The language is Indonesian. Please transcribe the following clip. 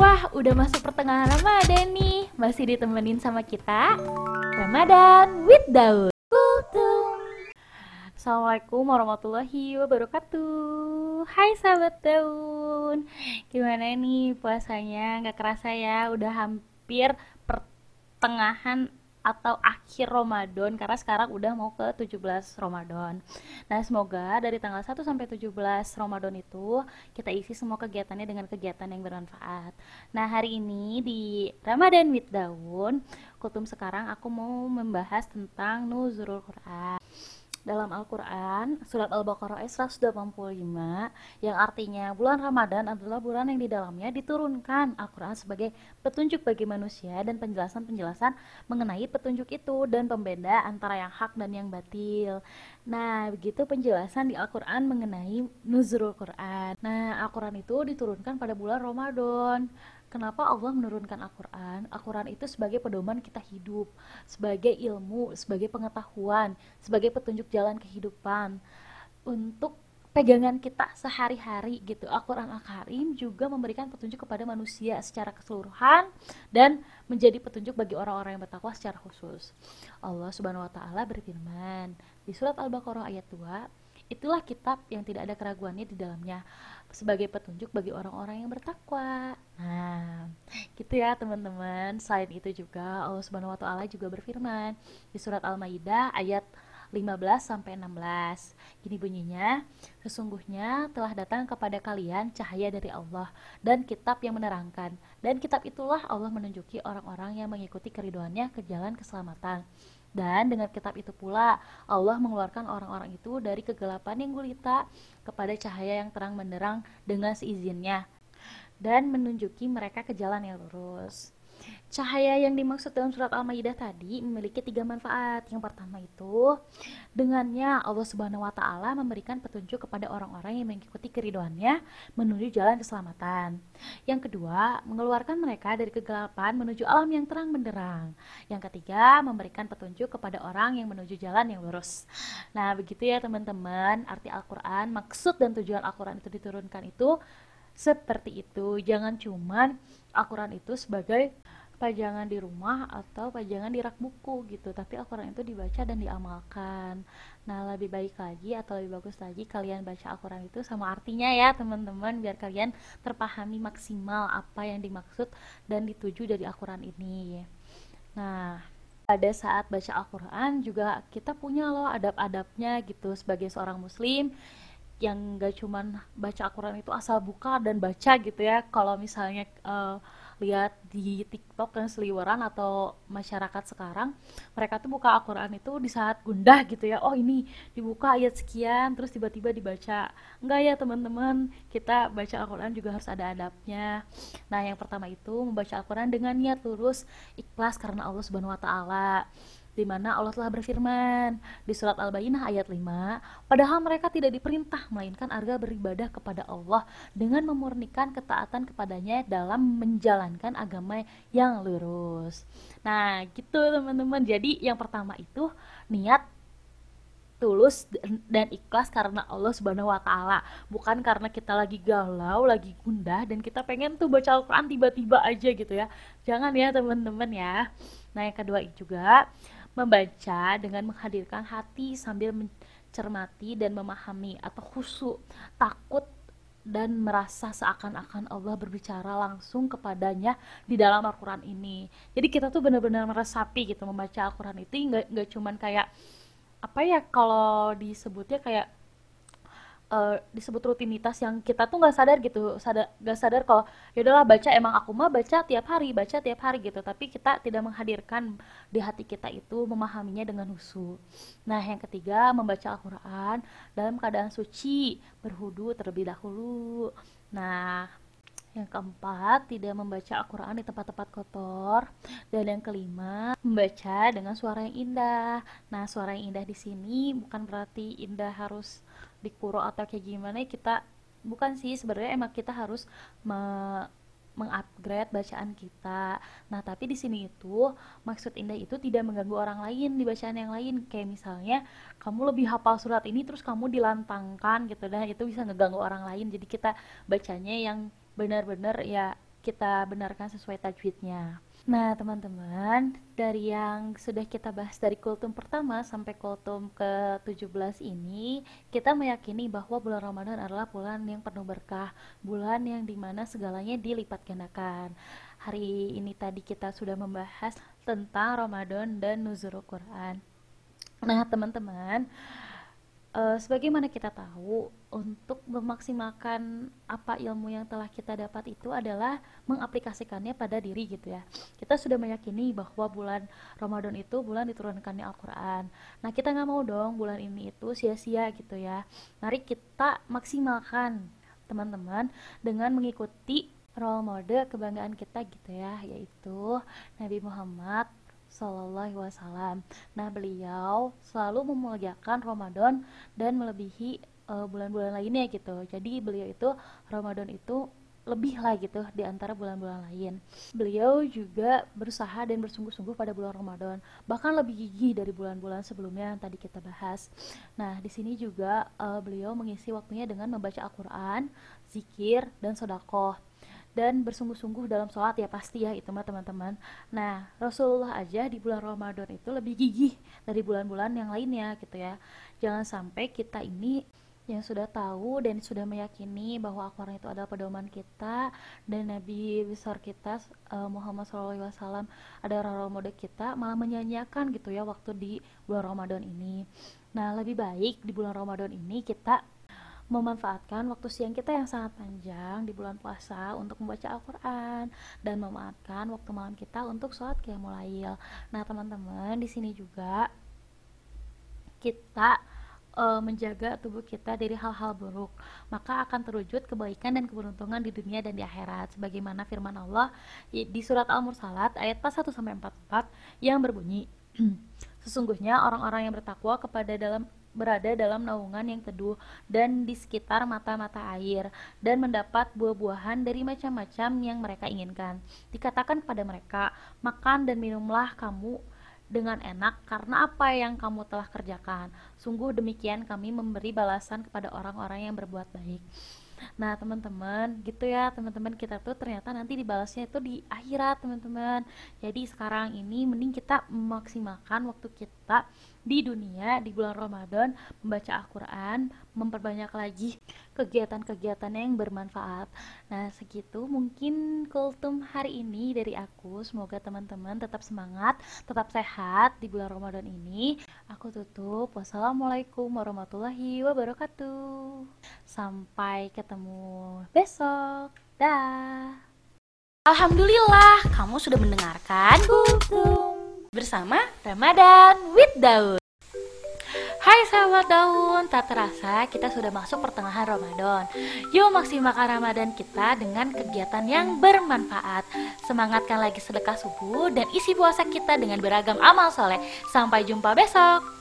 Wah, udah masuk pertengahan Ramadan nih. Masih ditemenin sama kita. Ramadan with Daud. Assalamualaikum warahmatullahi wabarakatuh. Hai sahabat Daun. Gimana nih puasanya? Nggak kerasa ya, udah hampir pertengahan atau akhir Ramadan karena sekarang udah mau ke 17 Ramadan. Nah, semoga dari tanggal 1 sampai 17 Ramadan itu kita isi semua kegiatannya dengan kegiatan yang bermanfaat. Nah, hari ini di Ramadan with Daun, Kutum sekarang aku mau membahas tentang Nuzulul Quran dalam Al-Quran surat Al-Baqarah ayat 185 yang artinya bulan Ramadan adalah bulan yang di dalamnya diturunkan Al-Quran sebagai petunjuk bagi manusia dan penjelasan-penjelasan mengenai petunjuk itu dan pembeda antara yang hak dan yang batil. Nah begitu penjelasan di Al-Quran mengenai nuzul Quran. Nah Al-Quran itu diturunkan pada bulan Ramadan Kenapa Allah menurunkan Al-Quran? Al-Quran itu sebagai pedoman kita hidup, sebagai ilmu, sebagai pengetahuan, sebagai petunjuk jalan kehidupan untuk pegangan kita sehari-hari gitu. Al-Quran Al-Karim juga memberikan petunjuk kepada manusia secara keseluruhan dan menjadi petunjuk bagi orang-orang yang bertakwa secara khusus. Allah Subhanahu wa taala berfirman di surat Al-Baqarah ayat 2, itulah kitab yang tidak ada keraguannya di dalamnya sebagai petunjuk bagi orang-orang yang bertakwa. Nah, gitu ya teman-teman. Selain itu juga Allah Subhanahu wa taala juga berfirman di surat Al-Maidah ayat 15 sampai 16. Gini bunyinya, sesungguhnya telah datang kepada kalian cahaya dari Allah dan kitab yang menerangkan. Dan kitab itulah Allah menunjuki orang-orang yang mengikuti keriduannya ke jalan keselamatan. Dan dengan kitab itu pula Allah mengeluarkan orang-orang itu dari kegelapan yang gulita kepada cahaya yang terang benderang dengan seizinnya dan menunjuki mereka ke jalan yang lurus. Cahaya yang dimaksud dalam surat Al-Maidah tadi memiliki tiga manfaat. Yang pertama itu, dengannya Allah Subhanahu wa taala memberikan petunjuk kepada orang-orang yang mengikuti keriduannya menuju jalan keselamatan. Yang kedua, mengeluarkan mereka dari kegelapan menuju alam yang terang benderang. Yang ketiga, memberikan petunjuk kepada orang yang menuju jalan yang lurus. Nah, begitu ya teman-teman, arti Al-Qur'an, maksud dan tujuan Al-Qur'an itu diturunkan itu seperti itu. Jangan cuman Al-Qur'an itu sebagai pajangan di rumah atau pajangan di rak buku gitu. Tapi Al-Quran itu dibaca dan diamalkan. Nah lebih baik lagi atau lebih bagus lagi kalian baca Al-Quran itu sama artinya ya teman-teman. Biar kalian terpahami maksimal apa yang dimaksud dan dituju dari Al-Quran ini. Nah pada saat baca Al-Quran juga kita punya loh adab-adabnya gitu. Sebagai seorang muslim yang gak cuman baca Al-Quran itu asal buka dan baca gitu ya. Kalau misalnya uh, lihat di TikTok yang seliweran atau masyarakat sekarang mereka tuh buka Al-Quran itu di saat gundah gitu ya. Oh ini dibuka ayat sekian terus tiba-tiba dibaca. Enggak ya teman-teman. Kita baca Al-Quran juga harus ada adabnya. Nah yang pertama itu membaca Al-Quran dengan niat lurus ikhlas karena Allah Subhanahu Wa Taala di mana Allah telah berfirman di surat Al-Baqarah ayat 5, padahal mereka tidak diperintah melainkan agar beribadah kepada Allah dengan memurnikan ketaatan kepadanya dalam menjalankan agama yang lurus. Nah, gitu teman-teman. Jadi yang pertama itu niat tulus dan ikhlas karena Allah Subhanahu wa taala, bukan karena kita lagi galau, lagi gundah dan kita pengen tuh baca Al-Qur'an tiba-tiba aja gitu ya. Jangan ya teman-teman ya. Nah, yang kedua juga membaca dengan menghadirkan hati sambil mencermati dan memahami atau khusyuk, takut dan merasa seakan-akan Allah berbicara langsung kepadanya di dalam Al-Quran ini. Jadi kita tuh benar-benar meresapi gitu membaca Al-Quran itu nggak nggak cuman kayak apa ya kalau disebutnya kayak uh, disebut rutinitas yang kita tuh nggak sadar gitu sadar nggak sadar kalau ya udahlah baca emang aku mah baca tiap hari baca tiap hari gitu tapi kita tidak menghadirkan di hati kita itu memahaminya dengan husu nah yang ketiga membaca Al-Quran dalam keadaan suci berhudu terlebih dahulu nah yang keempat, tidak membaca Al-Quran di tempat-tempat kotor. Dan yang kelima, membaca dengan suara yang indah. Nah, suara yang indah di sini bukan berarti indah harus dikuro atau kayak gimana kita bukan sih sebenarnya emang kita harus me mengupgrade bacaan kita. Nah, tapi di sini itu maksud indah itu tidak mengganggu orang lain di bacaan yang lain. Kayak misalnya kamu lebih hafal surat ini terus kamu dilantangkan gitu dan itu bisa ngeganggu orang lain. Jadi kita bacanya yang benar-benar ya kita benarkan sesuai tajwidnya. Nah, teman-teman, dari yang sudah kita bahas dari kultum pertama sampai kultum ke-17 ini, kita meyakini bahwa bulan Ramadan adalah bulan yang penuh berkah, bulan yang di mana segalanya dilipat gandakan. Hari ini tadi kita sudah membahas tentang Ramadan dan nuzul Quran. Nah, teman-teman, uh, sebagaimana kita tahu untuk memaksimalkan apa ilmu yang telah kita dapat itu adalah mengaplikasikannya pada diri gitu ya. Kita sudah meyakini bahwa bulan Ramadan itu bulan diturunkannya Al-Quran. Nah kita nggak mau dong bulan ini itu sia-sia gitu ya. Mari kita maksimalkan teman-teman dengan mengikuti role model kebanggaan kita gitu ya yaitu Nabi Muhammad Sallallahu Wasallam. Nah, beliau selalu memuliakan Ramadan dan melebihi uh, bulan-bulan lainnya gitu. Jadi beliau itu Ramadan itu lebih lah gitu di antara bulan-bulan lain. Beliau juga berusaha dan bersungguh-sungguh pada bulan Ramadan, bahkan lebih gigih dari bulan-bulan sebelumnya yang tadi kita bahas. Nah, di sini juga uh, beliau mengisi waktunya dengan membaca Al-Qur'an, zikir, dan sodakoh dan bersungguh-sungguh dalam sholat ya pasti ya itu mah teman-teman. Nah Rasulullah aja di bulan Ramadan itu lebih gigih dari bulan-bulan yang lainnya gitu ya. Jangan sampai kita ini yang sudah tahu dan sudah meyakini bahwa Al-Quran itu adalah pedoman kita dan Nabi besar kita uh, Muhammad SAW adalah role model kita malah menyanyiakan gitu ya waktu di bulan Ramadan ini. Nah lebih baik di bulan Ramadan ini kita memanfaatkan waktu siang kita yang sangat panjang di bulan puasa untuk membaca Al-Quran dan memanfaatkan waktu malam kita untuk sholat qiyamul lail. Nah, teman-teman, di sini juga kita uh, menjaga tubuh kita dari hal-hal buruk, maka akan terwujud kebaikan dan keberuntungan di dunia dan di akhirat. Sebagaimana firman Allah di surat Al-Mursalat ayat 41 sampai 44 yang berbunyi Sesungguhnya orang-orang yang bertakwa kepada dalam berada dalam naungan yang teduh dan di sekitar mata-mata air dan mendapat buah-buahan dari macam-macam yang mereka inginkan. Dikatakan kepada mereka, "Makan dan minumlah kamu dengan enak karena apa yang kamu telah kerjakan. Sungguh demikian kami memberi balasan kepada orang-orang yang berbuat baik." Nah, teman-teman, gitu ya, teman-teman kita tuh ternyata nanti dibalasnya itu di akhirat, teman-teman. Jadi sekarang ini mending kita memaksimalkan waktu kita di dunia di bulan Ramadan membaca Al-Quran memperbanyak lagi kegiatan-kegiatan yang bermanfaat. Nah segitu mungkin kultum hari ini dari aku. Semoga teman-teman tetap semangat tetap sehat di bulan Ramadan ini. Aku tutup. Wassalamualaikum warahmatullahi wabarakatuh. Sampai ketemu besok. Dah. Alhamdulillah, kamu sudah mendengarkan Kultum bersama Ramadan with Daun. Hai sahabat daun, tak terasa kita sudah masuk pertengahan Ramadan. Yuk maksimalkan Ramadan kita dengan kegiatan yang bermanfaat. Semangatkan lagi sedekah subuh dan isi puasa kita dengan beragam amal soleh. Sampai jumpa besok.